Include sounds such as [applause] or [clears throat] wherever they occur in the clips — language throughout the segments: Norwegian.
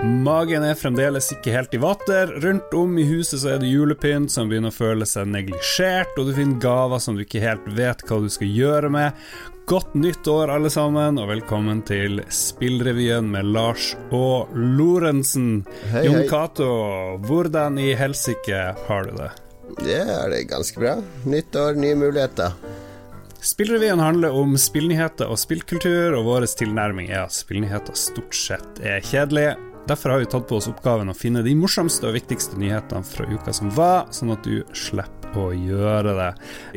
Magen er fremdeles ikke helt i vater. Rundt om i huset så er det julepynt som begynner å føle seg neglisjert, og du finner gaver som du ikke helt vet hva du skal gjøre med. Godt nytt år, alle sammen, og velkommen til Spillrevyen med Lars og Lorentzen. Hei, Jon hei. Cato, hvordan i helsike har du det? Det er det ganske bra. Nytt år, nye muligheter. Spillrevyen handler om spillnyheter og spillkultur, og vår tilnærming er at spillnyheter stort sett er kjedelige. Derfor har vi tatt på oss oppgaven å finne de morsomste og viktigste nyhetene fra uka som var, sånn at du slipper å gjøre det.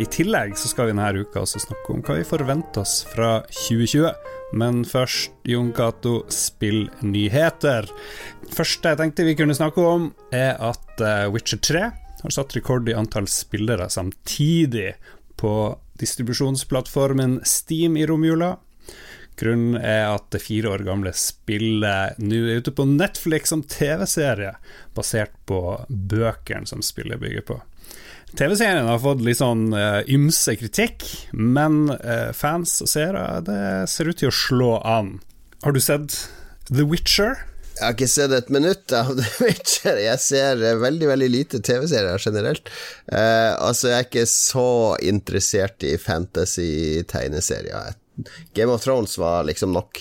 I tillegg så skal vi denne uka også snakke om hva vi forventer oss fra 2020. Men først, Jon Cato, spillnyheter. Første jeg tenkte vi kunne snakke om, er at eh, Witcher 3 har satt rekord i antall spillere samtidig på distribusjonsplattformen Steam i romjula. Grunnen er at det fire år gamle spillet nå er ute på Netflix som TV-serie, basert på bøkene som spillet bygger på. TV-serien har fått litt sånn uh, ymse kritikk, men uh, fans og seere, det ser ut til å slå an. Har du sett The Witcher? Jeg har ikke sett et minutt av The [laughs] Witcher. Jeg ser eh, veldig veldig lite TV-serier generelt. Eh, altså, jeg er ikke så interessert i fantasy-tegneserier. Game of Thrones var liksom nok.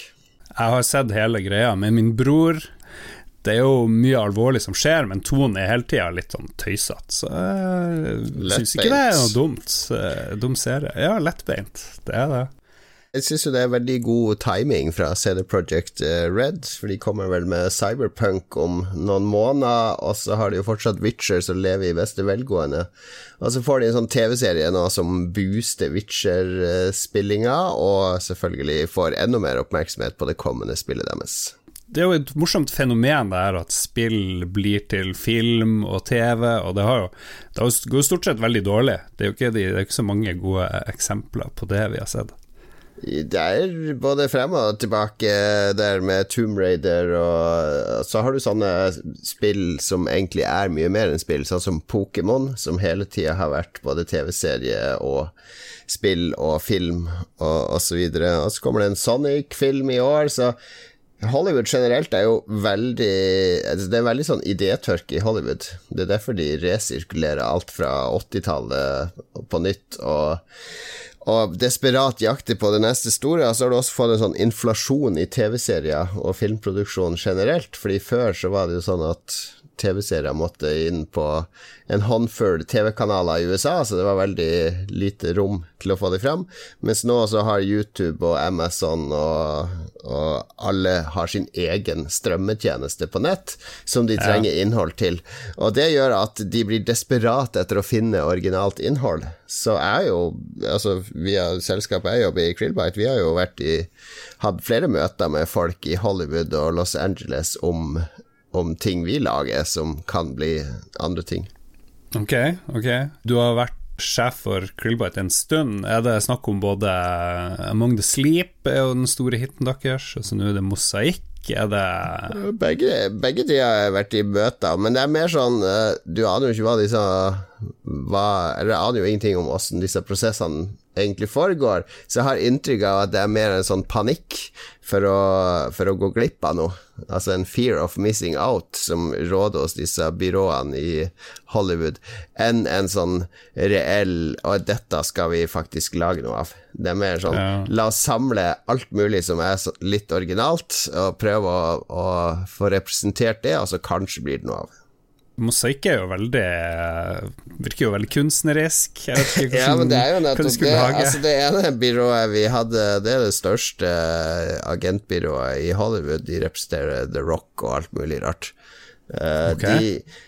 Jeg har sett hele greia med min bror. Det er jo mye alvorlig som skjer, men tonen er hele tida litt sånn tøysete. Så jeg syns ikke det er noe dumt. Eh, Dum serie. Ja, lettbeint. Det er det. Jeg syns jo det er veldig god timing fra CD Projekt eh, Red, for de kommer vel med Cyberpunk om noen måneder, og så har de jo fortsatt Witcher som lever i beste velgående. Og så får de en sånn TV-serie nå som booster Witcher-spillinga, og selvfølgelig får enda mer oppmerksomhet på det kommende spillet deres. Det er jo et morsomt fenomen det her at spill blir til film og TV, og det, jo, det går jo stort sett veldig dårlig. Det er jo ikke, det er ikke så mange gode eksempler på det vi har sett. Det er både frem og tilbake der med Tomb Raider, og så har du sånne spill som egentlig er mye mer enn spill, sånn som Pokémon, som hele tida har vært både TV-serie og spill og film og, og så videre. Og så kommer det en Sonic-film i år, så Hollywood generelt er jo veldig altså Det er veldig sånn idétørke i Hollywood. Det er derfor de resirkulerer alt fra 80-tallet på nytt og, og desperat jakter på det neste store. Så har du også fått en sånn inflasjon i TV-serier og filmproduksjon generelt. Fordi før så var det jo sånn at TV-serier måtte inn på en håndfull TV-kanaler i USA, så det var veldig lite rom til å få det frem. Mens nå så har YouTube og Amazon og, og alle har sin egen strømmetjeneste på nett som de trenger innhold til. Og det gjør at de blir desperate etter å finne originalt innhold. Så jeg jo, altså via selskapet jeg jobber i, Krillbite, vi har jo vært i hatt flere møter med folk i Hollywood og Los Angeles om om ting vi lager som kan bli andre ting. Ok, ok. Du har vært sjef for Krillbite en stund. Er det snakk om både Among the Sleep er jo den store hiten deres, og så nå er det Mosaikk. Er det Begge, begge de har jeg vært i møter, men det er mer sånn eh, Du aner jo ikke hva disse hva, Eller jeg aner jo ingenting om hvordan disse prosessene egentlig foregår, så jeg har inntrykk av at det er mer en sånn panikk for å, for å gå glipp av noe. Altså en fear of missing out som råder hos disse byråene i Hollywood, enn en sånn reell Og dette skal vi faktisk lage noe av. Det er mer sånn Ja. La oss samle alt mulig som er litt originalt, og prøve å, å få representert det, og så kanskje blir det noe av. Mosaikk er jo veldig Virker jo veldig kunstnerisk. Jeg vet ikke [laughs] Ja, men det er jo nettopp det. Altså, det ene byrået vi hadde, det er det største agentbyrået i Hollywood. De representerer The Rock og alt mulig rart. Uh, okay. De,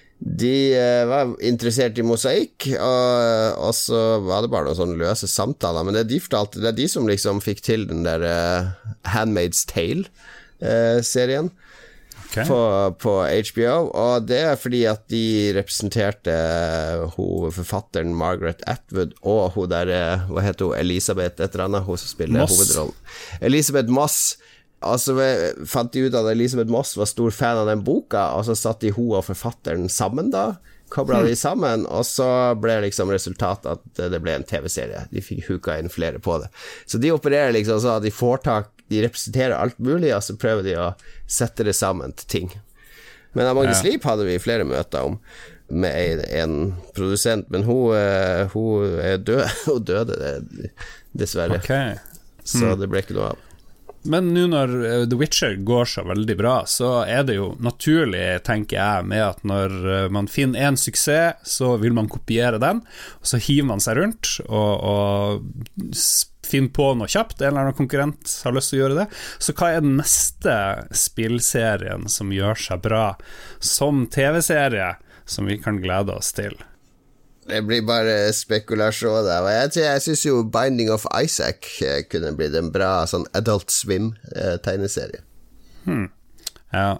de eh, var interessert i mosaikk, og, og så var det bare noen sånne løse samtaler. Men det de fortalte, det er de som liksom fikk til den der uh, Handmaid's Tale-serien Ok. på, på HBO, og det er fordi at de representerte hun forfatteren Margaret Atwood og hun der eh, Hva heter hun? Elisabeth et eller annet? Hun som spiller Moss. hovedrollen. Elisabeth Moss. Altså fant de ut at Elisabeth Moss var stor fan av den boka, og så satt de hun og forfatteren sammen, da. Kobla de sammen, og så ble liksom resultatet at det ble en TV-serie. De fikk huka inn flere på det. Så de opererer liksom sånn at de får tak De representerer alt mulig, og så prøver de å sette det sammen til ting. Men Magnus ja. Sleep hadde vi flere møter om med en, produsent, men hun, uh, hun er død. [laughs] Hun døde, dessverre. Okay. Mm. Så det ble ikke noe av. Men nå når eh, The Witcher går så veldig bra, så er det jo naturlig, tenker jeg, med at når eh, man finner én suksess, så vil man kopiere den, og så hiver man seg rundt og, og finner på noe kjapt. En eller annen konkurrent har lyst til å gjøre det. Så hva er den neste spillserien som gjør seg bra som TV-serie, som vi kan glede oss til? Det blir bare spekulasjon der. Jeg, jeg syns jo Binding of Isaac eh, kunne blitt en bra sånn Adult Swim-tegneserie. Hmm. Ja.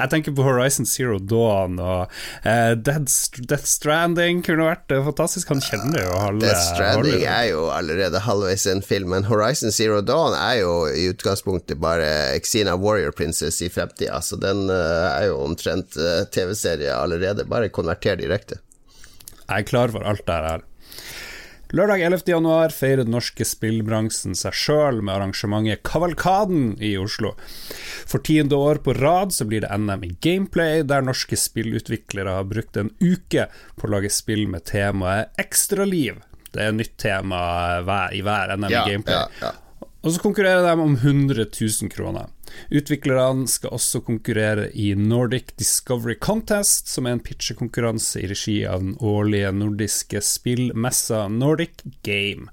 Jeg tenker på Horizon Zero Dawn og uh, Death Stranding kunne vært uh, fantastisk. Han kjenner jo halve Death Stranding er jo allerede halvveis en film, men Horizon Zero Dawn er jo i utgangspunktet bare Xena Warrior Princess i fremtida, så den uh, er jo omtrent TV-serie allerede, bare konverter direkte. Jeg er klar for alt det her. Lørdag 11.11 feirer den norske spillbransjen seg sjøl med arrangementet Kavalkaden i Oslo. For tiende år på rad så blir det NM i gameplay, der norske spillutviklere har brukt en uke på å lage spill med temaet ekstraliv. Det er et nytt tema i hver NM i gameplay. Ja, ja, ja. Og så konkurrerer de om 100 000 kroner. Utviklerne skal også konkurrere i Nordic Discovery Contest, som er en pitchekonkurranse i regi av den årlige nordiske spillmessa Nordic Game.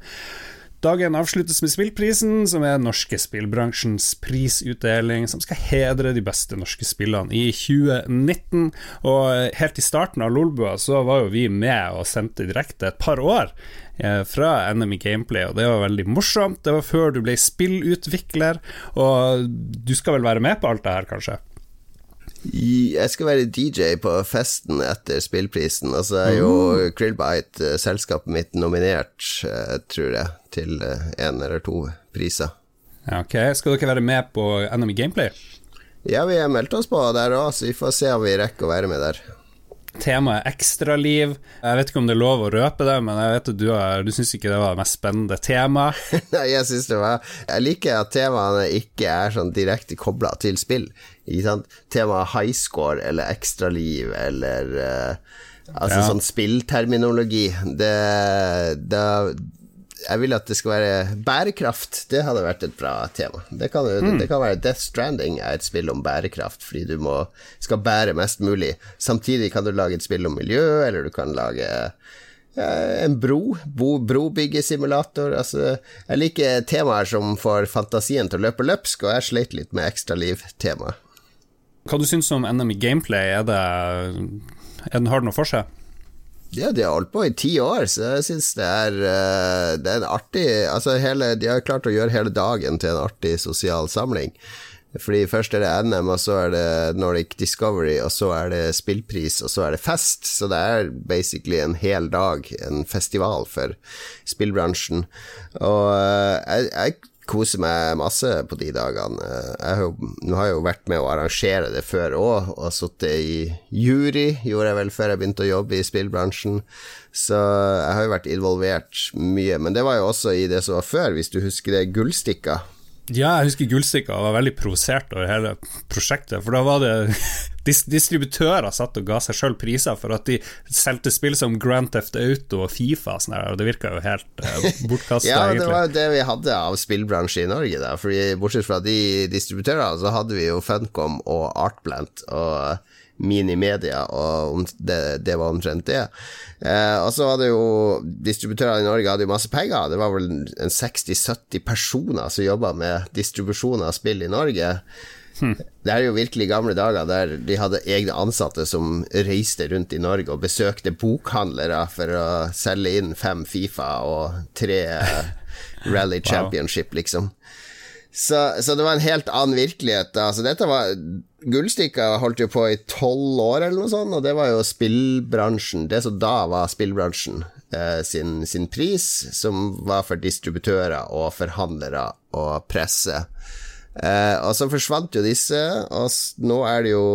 Dagen avsluttes med Spillprisen, som er norske spillbransjens prisutdeling, som skal hedre de beste norske spillene i 2019. Og helt i starten av Lolbua så var jo vi med og sendte direkte et par år Eh, fra i Gameplay, og det var veldig morsomt. Det var før du ble spillutvikler, og du skal vel være med på alt det her, kanskje? Jeg skal være DJ på festen etter spillprisen. Og så er jo mm. Krillbite, eh, selskapet mitt, nominert, eh, tror jeg, til én eller to priser. Ok, Skal dere være med på Enemy Gameplay? Ja, vi har meldt oss på der òg, så vi får se om vi rekker å være med der temaet ekstraliv. Jeg vet ikke om det er lov å røpe det, men jeg vet at du, er, du syns ikke det var det mest spennende temaet? [laughs] Nei, jeg syns det var Jeg liker at temaene ikke er sånn direkte kobla til spill. Ikke sant? Temaet highscore eller ekstraliv eller uh, Altså ja. sånn spillterminologi. Det, det jeg vil at det skal være bærekraft. Det hadde vært et bra tema. Det kan, mm. det kan være Death Stranding er et spill om bærekraft, fordi du må, skal bære mest mulig. Samtidig kan du lage et spill om miljø, eller du kan lage eh, en bro. Bo, brobyggesimulator. Altså, jeg liker temaer som får fantasien til å løpe løpsk, og jeg sleit litt med ekstraliv-temaet. Hva du syns om NM i gameplay? Er det, er den, har den noe for seg? Ja, de har holdt på i ti år, så jeg syns det, er det er en artig Altså, hele, de har klart å gjøre hele dagen til en artig sosial samling. Fordi først er det NM, og så er det Nordic Discovery, og så er det spillpris, og så er det fest. Så det er basically en hel dag, en festival for spillbransjen. Og uh, jeg, jeg koser meg masse på de dagene. Jeg har jo, nå har jeg jo vært med å arrangere det før òg, og sittet i jury, gjorde jeg vel før jeg begynte å jobbe i spillbransjen. Så jeg har jo vært involvert mye. Men det var jo også i det som var før, hvis du husker det, Gullstikka. Ja, jeg husker Gullstikka var veldig provosert over hele prosjektet, for da var det [laughs] distributører satt og ga seg sjøl priser for at de solgte spill som Grand Theft Auto og Fifa og sånn og det virka jo helt uh, bortkasta, [laughs] ja, det var jo det vi hadde av spillbransje i Norge, da, fordi bortsett fra de distributørene, så hadde vi jo Funcom og Artplant og Minimedia, og det, det var omtrent det. Eh, og så var det jo Distributørene i Norge hadde jo masse penger. Det var vel en 60-70 personer som jobba med distribusjon av spill i Norge. Hmm. Det er jo virkelig gamle dager der de hadde egne ansatte som reiste rundt i Norge og besøkte bokhandlere for å selge inn fem Fifa og tre Rally [laughs] Championship, liksom. Så, så, det var en helt annen virkelighet. Altså, dette var Gullstikka holdt jo på i tolv år, eller noe sånt, og det var jo spillbransjen. Det som da var spillbransjen eh, sin, sin, pris, som var for distributører og forhandlere og presse. Uh, og så forsvant jo disse, og nå er det jo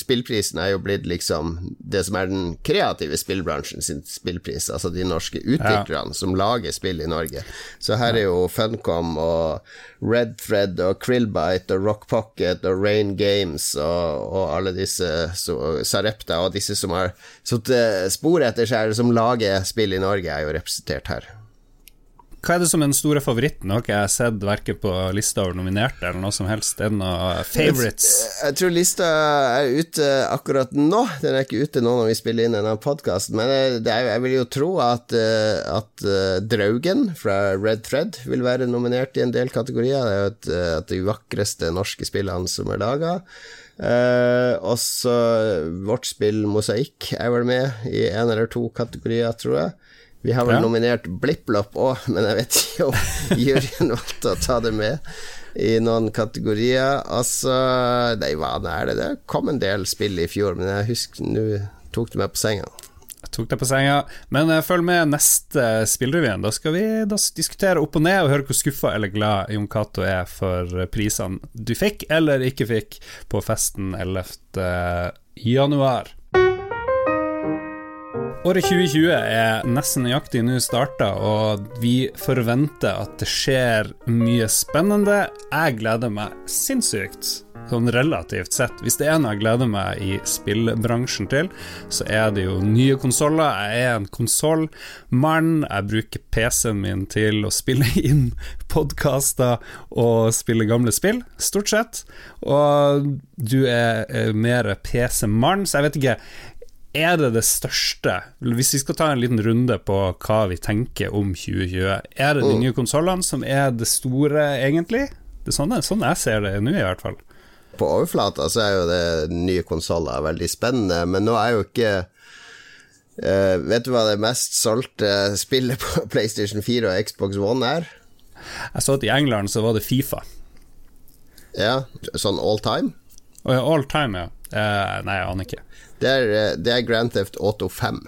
Spillprisen er jo blitt liksom det som er den kreative spillbransjen sin spillpris, altså de norske utviklerne ja. som lager spill i Norge. Så her er jo Funcom og Red Thread og Krillbite og Rock Pocket og Rain Games og, og alle disse så, Sarepta og disse som har satt spor etter seg, som lager spill i Norge, er jo representert her. Hva er det som er den store favoritten? Har ikke jeg sett verken på lista over nominerte eller noe som helst. Er det noen favourites? Jeg, tror lista er ute akkurat nå. Den er ikke ute nå når vi spiller inn denne podkasten, men jeg, jeg, vil jo tro at, eh, at uh, Draugen fra Red Thread vil være nominert i en del kategorier. Det er jo et, eh, et de vakreste norske spillene som er laga. Eh, også vårt spill Mosaikk er vel med i en eller to kategorier, tror jeg. Vi har vel ja. nominert BlippLopp òg, [laughs] men jeg vet ikke om juryen [laughs] valgte å ta det med i noen kategorier. Altså Nei, hva er det? Det kom en del spill i fjor, men jeg husker Nå tok du meg på senga. Jeg tok deg på senga, men uh, følg med neste Spillrevyen. Da skal vi da diskutere opp og ned og høre hvor skuffa eller glad Jon Cato er for prisene du fikk eller ikke fikk på festen 11. januar. Året 2020 er nesten nøyaktig nå starta, og vi forventer at det skjer mye spennende. Jeg gleder meg sinnssykt, sånn relativt sett. Hvis det er noe jeg gleder meg i spillbransjen til, så er det jo nye konsoller. Jeg er en konsollmann. Jeg bruker PC-en min til å spille [laughs] inn podkaster og spille gamle spill, stort sett. Og du er mer PC-mann, så jeg vet ikke er det det største Hvis vi skal ta en liten runde på hva vi tenker om 2020, er det de mm. nye konsollene som er det store, egentlig? Det er sånn, sånn jeg ser det nå, i hvert fall. På overflata så er jo det nye konsoller veldig spennende, men nå er jo ikke uh, Vet du hva det mest solgte spillet på [laughs] PlayStation 4 og Xbox One er? Jeg så at i England så var det Fifa. Ja, sånn all time? Oh, ja, all time, ja. Uh, nei, jeg aner ikke. Det er, eh, det er Grand Theft Auto 5.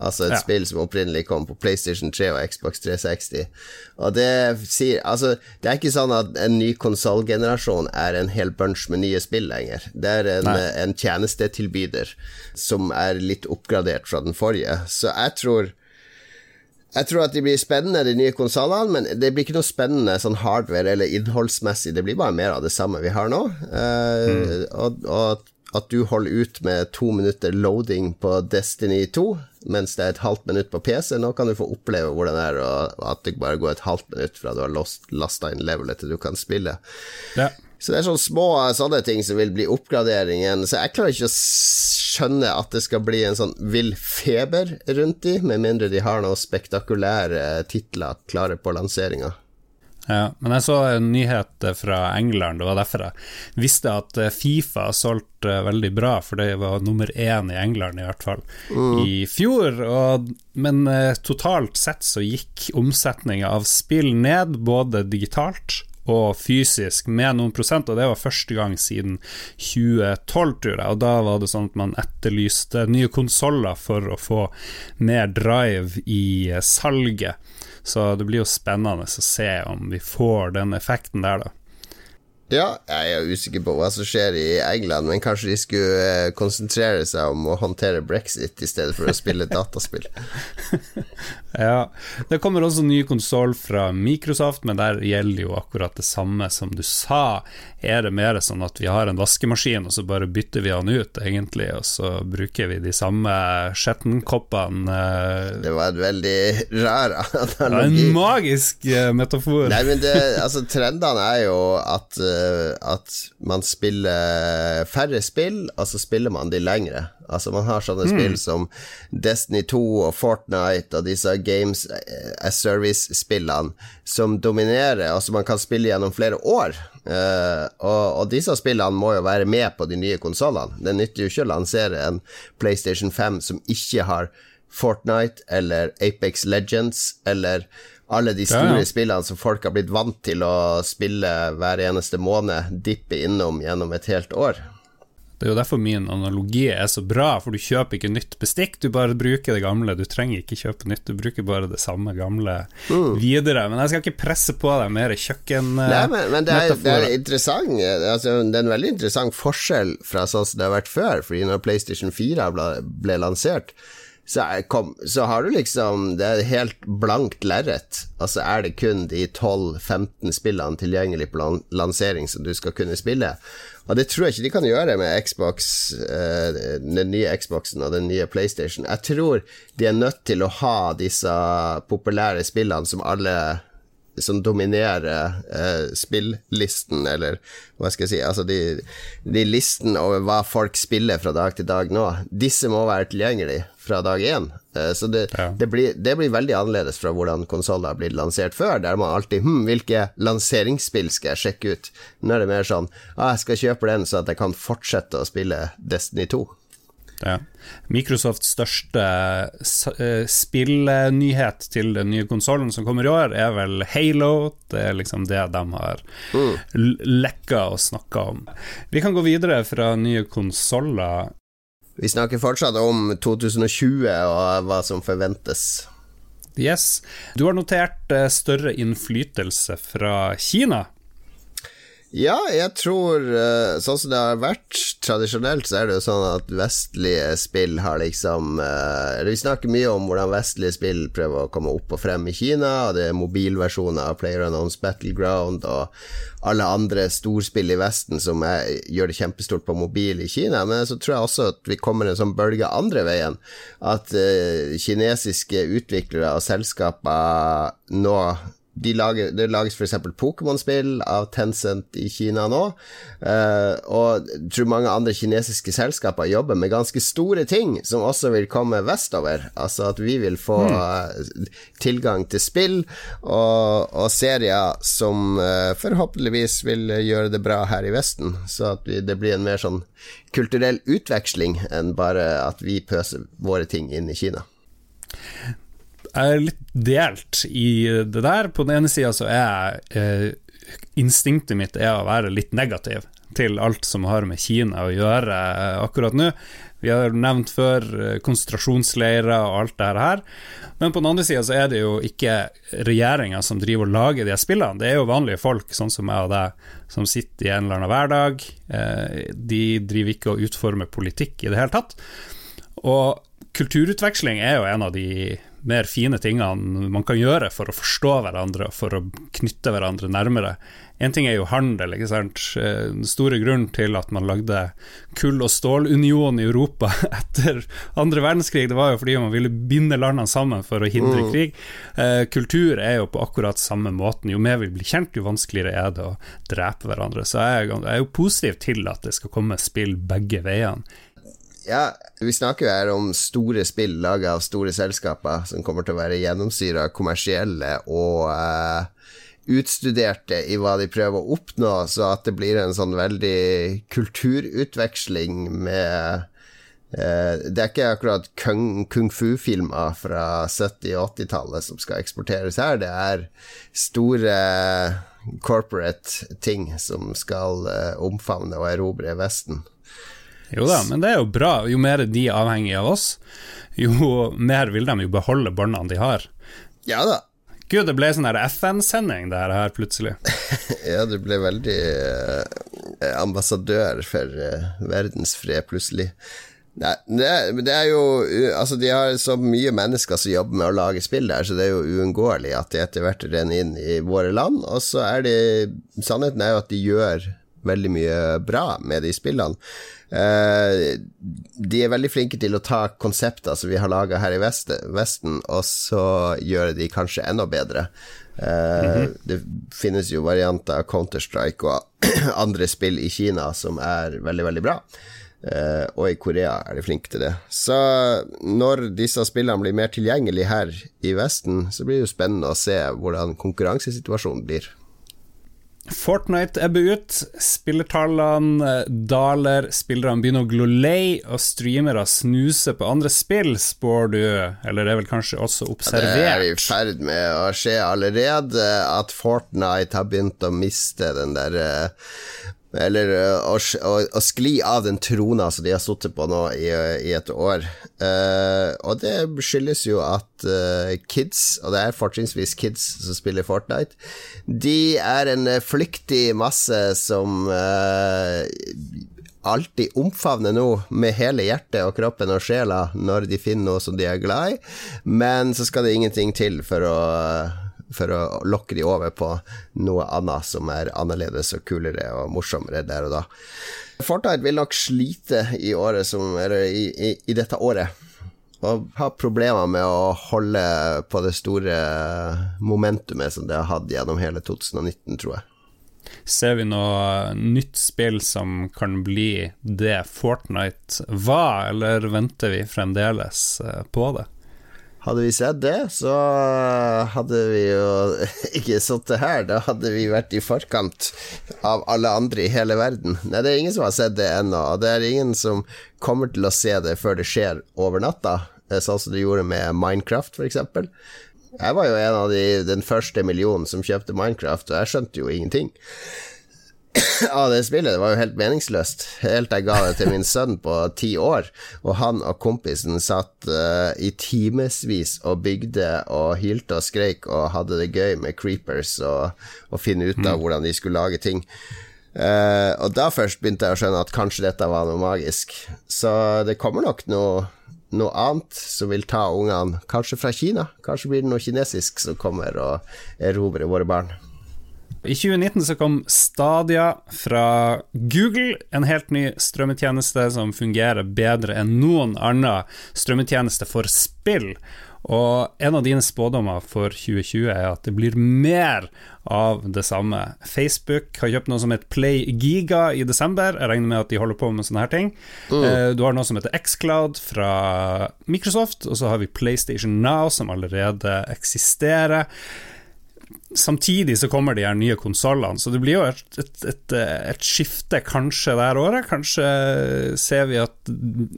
Altså et ja. spill som opprinnelig kom på PlayStation 3 og Xbox 360. Og det sier Altså, det er ikke sånn at en ny konsollgenerasjon er en hel bunch med nye spill lenger. Det er en, en, tjenestetilbyder som er litt oppgradert fra den forrige. Så jeg tror jeg tror at de blir spennende, de nye konsollene, men det blir ikke noe spennende sånn hardware eller innholdsmessig. Det blir bare mer av det samme vi har nå. Uh, mm. og, og at du holder ut med to minutter loading på Destiny 2, mens det er et halvt minutt på PC. Nå kan du få oppleve hvordan det er, og at det bare går et halvt minutt fra du har lasta inn levelet til du kan spille. Ja. Så det er sånne små sånne ting som vil bli oppgraderingen. Så jeg klarer ikke å skjønne at det skal bli en sånn vill feber rundt de, med mindre de har noen spektakulære titler klare på lanseringa. Ja, men jeg så en nyhet fra England, det var derfor jeg visste at eh, Fifa solgte eh, veldig bra, for det var nummer én i England, i hvert fall, mm. i fjor. Og, men eh, totalt sett så gikk omsetninga av spill ned, både digitalt og fysisk med noen prosent, og det var første gang siden 2012, tror jeg. Og da var det sånn at man etterlyste nye konsoller for å få mer drive i salget. Så det blir jo spennende å se om vi får den effekten der, da. Ja, jeg er usikker på hva som skjer i England, men kanskje de skulle eh, konsentrere seg om å håndtere brexit i stedet for å spille dataspill. [laughs] ja. Det kommer også ny konsoll fra Microsoft, men der gjelder jo akkurat det samme som du sa er det mer sånn at vi har en vaskemaskin, og så bare bytter vi den ut, egentlig, og så bruker vi de samme skjettenkoppene eh. Det var en veldig rar analogi. En magisk eh, metafor. Nei, men det, altså, trendene er jo at, at man spiller færre spill, og så spiller man de lengre. Altså Man har sånne mm. spill som Destiny 2 og Fortnite og disse Games as Service-spillene som dominerer, altså man kan spille gjennom flere år. Uh, og, og, disse spillene må jo være med på de nye konsollene. Det nytter jo ikke å lansere en PlayStation 5 som ikke har Fortnite eller Apex Legends eller alle de store ja, ja. spillene som folk har blitt vant til å spille hver eneste måned, dippe innom gjennom et helt år. Det er jo derfor min analogi er så bra, for du kjøper ikke nytt bestikk, du bare bruker det gamle. Du trenger ikke kjøpe nytt, du bruker bare det samme gamle mm. videre. Men jeg skal ikke presse på deg mer kjøkken... Nei, men, men det, er, det, er, interessant altså, Det er en veldig interessant forskjell fra sånn som det har vært før, fordi når PlayStation 4 ble, ble lansert så, kom, så, har du liksom Det er helt blankt lerret. Altså er det kun de 12-15 spillene tilgjengelig på lansering som du skal kunne spille. Og det tror jeg ikke de kan gjøre med Xbox, uh, den nye Xboxen og den nye PlayStation. Jeg tror de er nødt til å ha disse populære spillene som alle som dominerer eh, spilllisten, eller hva skal jeg si Altså de, de listen over hva folk spiller fra dag til dag nå, disse må være tilgjengelige fra dag én. Eh, så det, ja. det, blir, det, blir, veldig annerledes fra hvordan konsoller har blitt lansert før, der man alltid Hm, hvilke lanseringsspill skal jeg sjekke ut? Nå er det mer sånn ah, jeg skal kjøpe den så at jeg kan fortsette å spille Destiny 2. Ja. Microsofts største eh, spillnyhet til den nye konsollen som kommer i år, er vel Halo. Det er liksom det de har mm. lekka og snakka om. Vi kan gå videre fra nye konsoller vi snakker fortsatt om 2020 og hva som forventes. Yes. Du har notert eh, større innflytelse fra Kina ja, jeg tror uh, Sånn som det har vært tradisjonelt, så er det jo sånn at vestlige spill har liksom uh, Vi snakker mye om hvordan vestlige spill prøver å komme opp og frem i Kina, og det er mobilversjoner av PlayerUnknown's Battleground og alle andre storspill i Vesten som er, gjør det kjempestort på mobil i Kina. Men så tror jeg også at vi kommer en sånn bølge andre veien. At uh, kinesiske utviklere og selskaper nå de lager, det lages f.eks. Pokémon-spill av Tencent i Kina nå. Uh, og jeg tror mange andre kinesiske selskaper jobber med ganske store ting som også vil komme vestover. Altså at vi vil få uh, tilgang til spill og, og serier som uh, forhåpentligvis vil gjøre det bra her i Vesten. Så at vi, det blir en mer sånn kulturell utveksling enn bare at vi pøser våre ting inn i Kina er litt delt i det der. På den ene sida så er eh, instinktet mitt er å være litt negativ til alt som har med Kina å gjøre eh, akkurat nå. Vi har nevnt før eh, konsentrasjonsleirer og alt det her. Men på den andre sida så er det jo ikke regjeringa som driver og lager de spillene. Det er jo vanlige folk, sånn som meg og deg, som sitter i en eller annen hverdag. Eh, de driver ikke og utformer politikk i det hele tatt. Og kulturutveksling er jo en av de mer fine tingene man kan gjøre for å forstå hverandre og for å knytte hverandre nærmere. Én ting er jo handel, ikke sant. Eh, den store grunnen til at man lagde kull- og stålunion i Europa [laughs] etter andre verdenskrig, det var jo fordi man ville binde landene sammen for å hindre mm. krig. Eh, kultur er jo på akkurat samme måten. Jo mer vi blir kjent, jo vanskeligere er det å drepe hverandre. Så jeg er jo positiv til at det skal komme spill begge veiene. Ja, vi snakker jo her om store spill laga av store selskaper som kommer til å være gjennomsyra kommersielle og uh, utstuderte i hva de prøver å oppnå, så at det blir en sånn veldig kulturutveksling med uh, Det er ikke akkurat kung, kung fu-filmer fra 70- og 80-tallet som skal eksporteres her, det er store corporate ting som skal uh, omfavne og erobre Vesten. Jo da, men det er jo bra. Jo mer de er avhengig av oss, jo mer vil de jo beholde båndene de har. Ja da. Gud, det ble sånn FN-sending det her plutselig. [laughs] ja, du ble veldig eh, ambassadør for eh, verdensfred plutselig. Nei, det, det, er jo Altså, de har så mye mennesker som jobber med å lage spill der, så det er jo uunngåelig at de etter hvert renner inn i våre land. Og så er det Sannheten er jo at de gjør veldig mye bra med de spillene. Uh, de er veldig flinke til å ta konsepter som vi har laga her i Vesten, og så gjøre de kanskje enda bedre. Uh, mm -hmm. Det finnes jo varianter av Counter-Strike og [clears throat] andre spill i Kina som er veldig, veldig bra. Uh, og i Korea er de flinke til det. Så når disse spillene blir mer tilgjengelige her i Vesten, så blir det jo spennende å se hvordan konkurransesituasjonen blir. Fortnite ebber ut, spillertallene daler, spillerne begynner å glo lei, og streamere snuser på andre spill, spår du, eller det er vel kanskje også observert? Det er i ferd med å skje allerede, at Fortnite har begynt å miste den der uh, Eller å, å, å, skli av den trona som de har sittet på nå i, i et år. Uh, og det skyldes jo at uh, kids, og det er fortrinnsvis kids som spiller Fortnite, de er en flyktig masse som uh, alltid omfavner noe med hele hjertet og kroppen og sjela når de finner noe som de er glad i, men så skal det ingenting til for å for å lokke de over på noe annet som er annerledes og kulere og morsommere der og da. Fortnite vil nok slite i, som, i, i, i dette året og ha problemer med å holde på det store momentumet som det har hatt gjennom hele 2019, tror jeg. Ser vi noe nytt spill som kan bli det Fortnite var, eller venter vi fremdeles eh, på det? Hadde vi sett det, så hadde vi jo [laughs] ikke sittet her. Da hadde vi vært i forkant av alle andre i hele verden. Nei, det er ingen som har sett det ennå. Det er ingen som kommer til å se det før det skjer over natta, sånn som det gjorde med Minecraft, f.eks. Jeg var jo en av de, den første millionen som kjøpte Minecraft, og jeg skjønte jo ingenting av det spillet. Det var jo helt meningsløst. Helt jeg ga det til min sønn på ti år, og han og kompisen satt uh, i timevis og bygde og hylte og skreik og hadde det gøy med creepers og, og finne ut av mm. hvordan de skulle lage ting. Uh, og da først begynte jeg å skjønne at kanskje dette var noe magisk. Så det kommer nok noe, noe annet som vil ta ungene, kanskje fra Kina. Kanskje blir det noe kinesisk som kommer og erobrer våre barn. I 2019 så kom Stadia fra Google, en helt ny strømmetjeneste som fungerer bedre enn noen annen strømmetjeneste for spill. Og en av dine spådommer for 2020 er at det blir mer av det samme. Facebook har kjøpt noe som heter Play Giga i desember. Jeg regner med at de holder på med sånne her ting. Mm. Eh, du har noe som heter Xcloud fra Microsoft, og så har vi PlayStation Now, som allerede eksisterer samtidig så kommer de her nye konsollene, så det blir jo et, et, et, et, skifte kanskje hver året. Kanskje ser vi at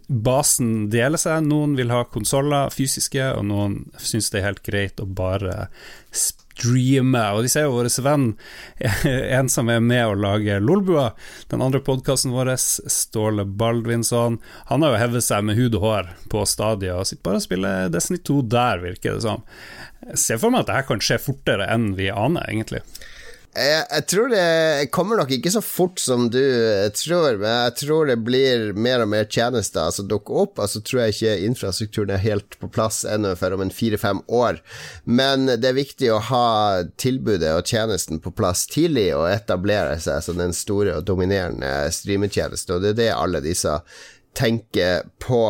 basen deler seg. Noen vil ha konsoller fysiske, og noen syns det er helt greit å bare streame. Og de ser jo vår venn, [laughs] en som er med å lage Lolbua, den andre podkasten vår, Ståle Baldvinsson, han har jo hevet seg med hud og hår på stadiet og sitter bare og spiller Destiny 2 der, virker det som. Jeg ser for meg at dette kan skje fortere enn vi aner, egentlig. Jeg, jeg, tror det kommer nok ikke så fort som du tror, men jeg tror det blir mer og mer tjenester som dukker opp. Altså tror jeg ikke infrastrukturen er helt på plass ennå før om en fire-fem år. Men det er viktig å ha tilbudet og tjenesten på plass tidlig og etablere seg som den store og dominerende streametjenesten, og det er det alle disse tenker på.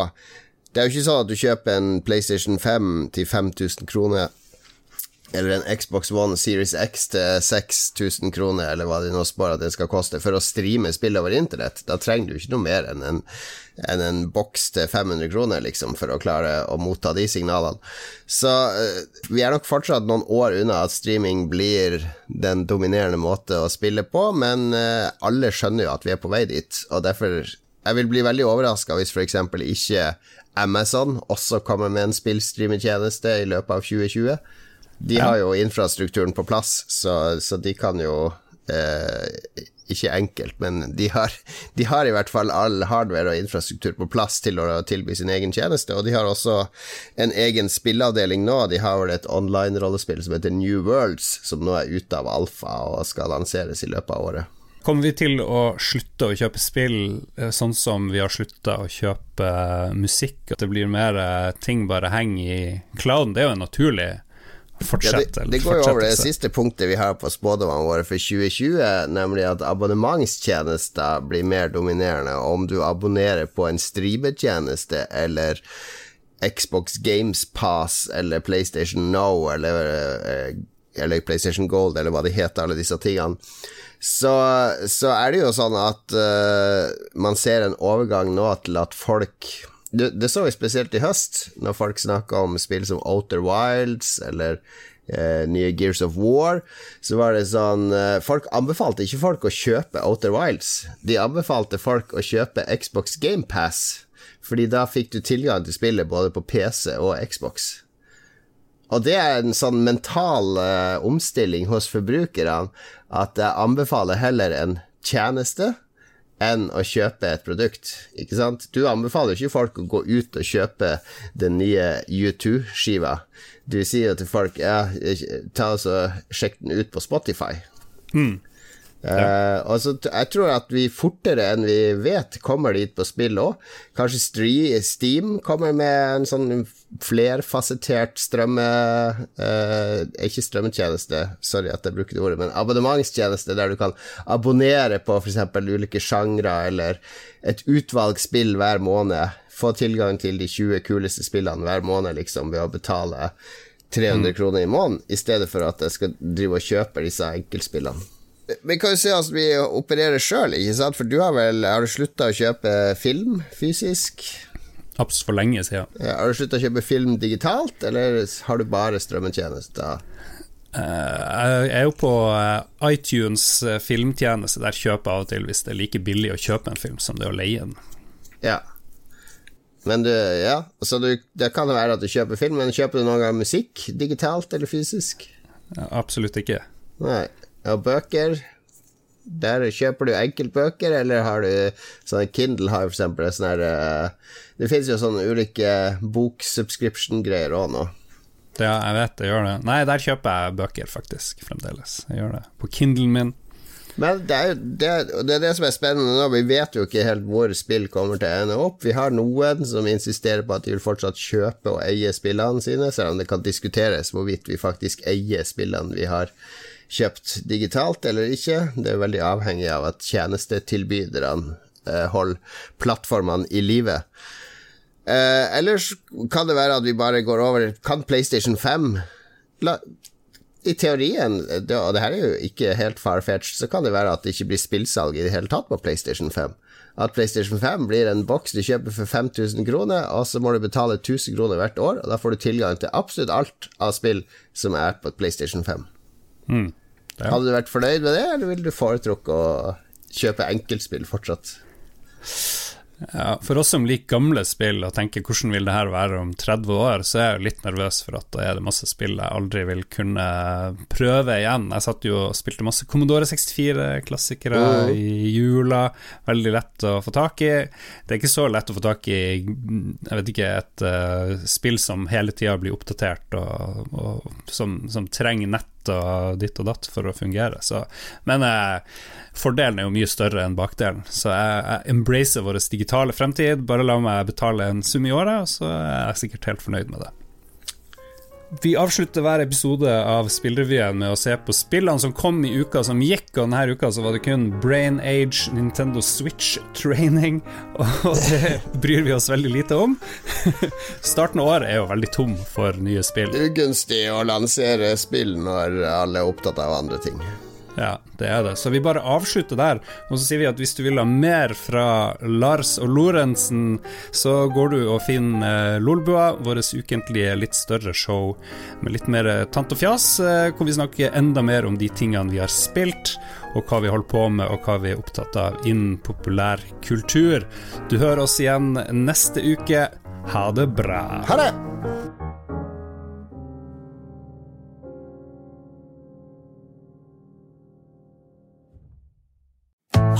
Det er jo ikke sånn at du kjøper en PlayStation 5 til 5000 kroner eller en Xbox One Series X til 6000 kroner, eller hva de nå spår at det skal koste, for å streame spill over internett. Da trenger du ikke noe mer enn en, enn en boks til 500 kroner, liksom, for å klare å motta de signalene. Så uh, vi er nok fortsatt noen år unna at streaming blir den dominerende måte å spille på, men uh, alle skjønner jo at vi er på vei dit, og derfor jeg vil bli veldig overraska hvis f.eks. ikke Amazon også kommer med en spillstreamertjeneste i løpet av 2020. De har jo infrastrukturen på plass, så, så de kan jo eh, Ikke enkelt, men de har, [laughs] de har, i hvert fall all hardware og infrastruktur på plass til å tilby sin egen tjeneste. Og de har også en egen spilleavdeling nå. De har vel et online-rollespill som heter New Worlds, som nå er ute av alfa og skal lanseres i løpet av året. Kommer vi til å slutte å kjøpe spill eh, sånn som vi har slutta å kjøpe musikk? At det blir mer eh, ting bare henger i clouden? Det er jo en naturlig fortsette. Ja, det, det, går jo over det siste punktet vi har på spådommene våre for 2020, nemlig at abonnementstjenester blir mer dominerende. Om du abonnerer på en streametjeneste eller Xbox Games Pass eller PlayStation Now eller, eh, eller PlayStation Gold eller hva de heter, alle disse tingene, så, så er det jo sånn at uh, man ser en overgang nå til at folk det, det, så vi spesielt i høst, når folk snakka om spill som Outer Wilds eller eh, nye Gears of War. Så var det sånn eh, Folk anbefalte ikke folk å kjøpe Outer Wilds. De anbefalte folk å kjøpe Xbox GamePass, fordi da fikk du tilgang til spillet både på PC og Xbox. Og det er en sånn mental eh, omstilling hos forbrukerne at jeg anbefaler heller en tjeneste enn å kjøpe et produkt, ikke sant? Du anbefaler ikke folk å gå ut og kjøpe den nye U2-skiva. Du sier til folk ja, ta og sjekk den ut på Spotify. Mm. Uh, og så Jeg tror at vi fortere enn vi vet kommer dit på spill òg. Kanskje Steam kommer med en sånn flerfasettert strømme... Uh, ikke strømmetjeneste, sorry at jeg bruker det ordet, men abonnementstjeneste der du kan abonnere på f.eks. ulike sjangre eller et utvalg spill hver måned. Få tilgang til de 20 kuleste spillene hver måned, liksom, ved å betale 300 mm. kroner i måneden, i stedet for at jeg skal drive og kjøpe disse enkeltspillene. Vi kan jo se at vi opererer sjøl, ikke sant? For du har vel Har du slutta å kjøpe film fysisk? Absolutt for lenge siden. Ja, har du slutta å kjøpe film digitalt, eller har du bare strømmetjenester? Uh, jeg er jo på uh, iTunes uh, filmtjeneste. Der kjøper jeg av og til hvis det er like billig å kjøpe en film som det er å leie den. Ja. Men du, ja, så du, det kan jo være at du kjøper film, men kjøper du noen gang musikk digitalt eller fysisk? absolutt ikke. Nei. Og bøker Der kjøper du enkeltbøker, eller har du sånn Kindle har for eksempel sånn her uh, Det finnes jo sånne ulike boksubscription-greier òg nå. Ja, jeg vet jeg gjør det. Nei, der kjøper jeg bøker, faktisk, fremdeles. Jeg gjør det. På Kindlen min. Men det er, det, det er det som er spennende nå. Vi vet jo ikke helt hvor spill kommer til å ende opp. Vi har noen som insisterer på at de vil fortsatt kjøpe og eie spillene sine, selv om det kan diskuteres hvorvidt vi faktisk eier spillene vi har kjøpt digitalt eller ikke. Det er veldig avhengig av at tjenestetilbyderne eh, holder plattformene i live. Eh, ellers kan det være at vi bare går over Kan PlayStation 5 la, I teorien, og det her er jo ikke helt far-fetched, så kan det være at det ikke blir spillsalg i det hele tatt på PlayStation 5. At PlayStation 5 blir en boks du kjøper for 5000 kroner, og så må du betale 1000 kroner hvert år, og da får du tilgang til absolutt alt av spill som er på PlayStation 5. Mm. Ja. Hadde du vært fornøyd med det, eller ville du foretrukket å kjøpe enkeltspill fortsatt? Ja, for oss som liker gamle spill og tenker hvordan vil det her være om 30 år, så er jeg litt nervøs for at da er det masse spill jeg aldri vil kunne prøve igjen. Jeg satt jo og spilte masse Commodore 64-klassikere mm. i jula. Veldig lett å få tak i. Det er ikke så lett å få tak i jeg vet ikke, et uh, spill som hele tida blir oppdatert, og, og som, som trenger nett og ditt og datt for å fungere. Så, men eh, fordelen er jo mye større enn bakdelen, så jeg, jeg embracer vår digitale fremtid. Bare la meg betale en sum i året, så er jeg sikkert helt fornøyd med det. Vi avslutter hver episode av Spillrevyen med å se på spillene som kom i uka som gikk, og denne uka så var det kun Brain Age, Nintendo Switch Training, og det bryr vi oss veldig lite om. Starten av året er jo veldig tom for nye spill. Ugunstig å lansere spill når alle er opptatt av andre ting. Ja, det er det. Så vi bare avslutter der. Og så sier vi at hvis du vil ha mer fra Lars og Lorentzen, så går du og finner eh, Lolbua, vårt ukentlige litt større show med litt mer eh, tant og fjas, eh, hvor vi snakker enda mer om de tingene vi har spilt, og hva vi holder på med, og hva vi er opptatt av innen populær kultur. Du hører oss igjen neste uke. Ha det bra. Ha det!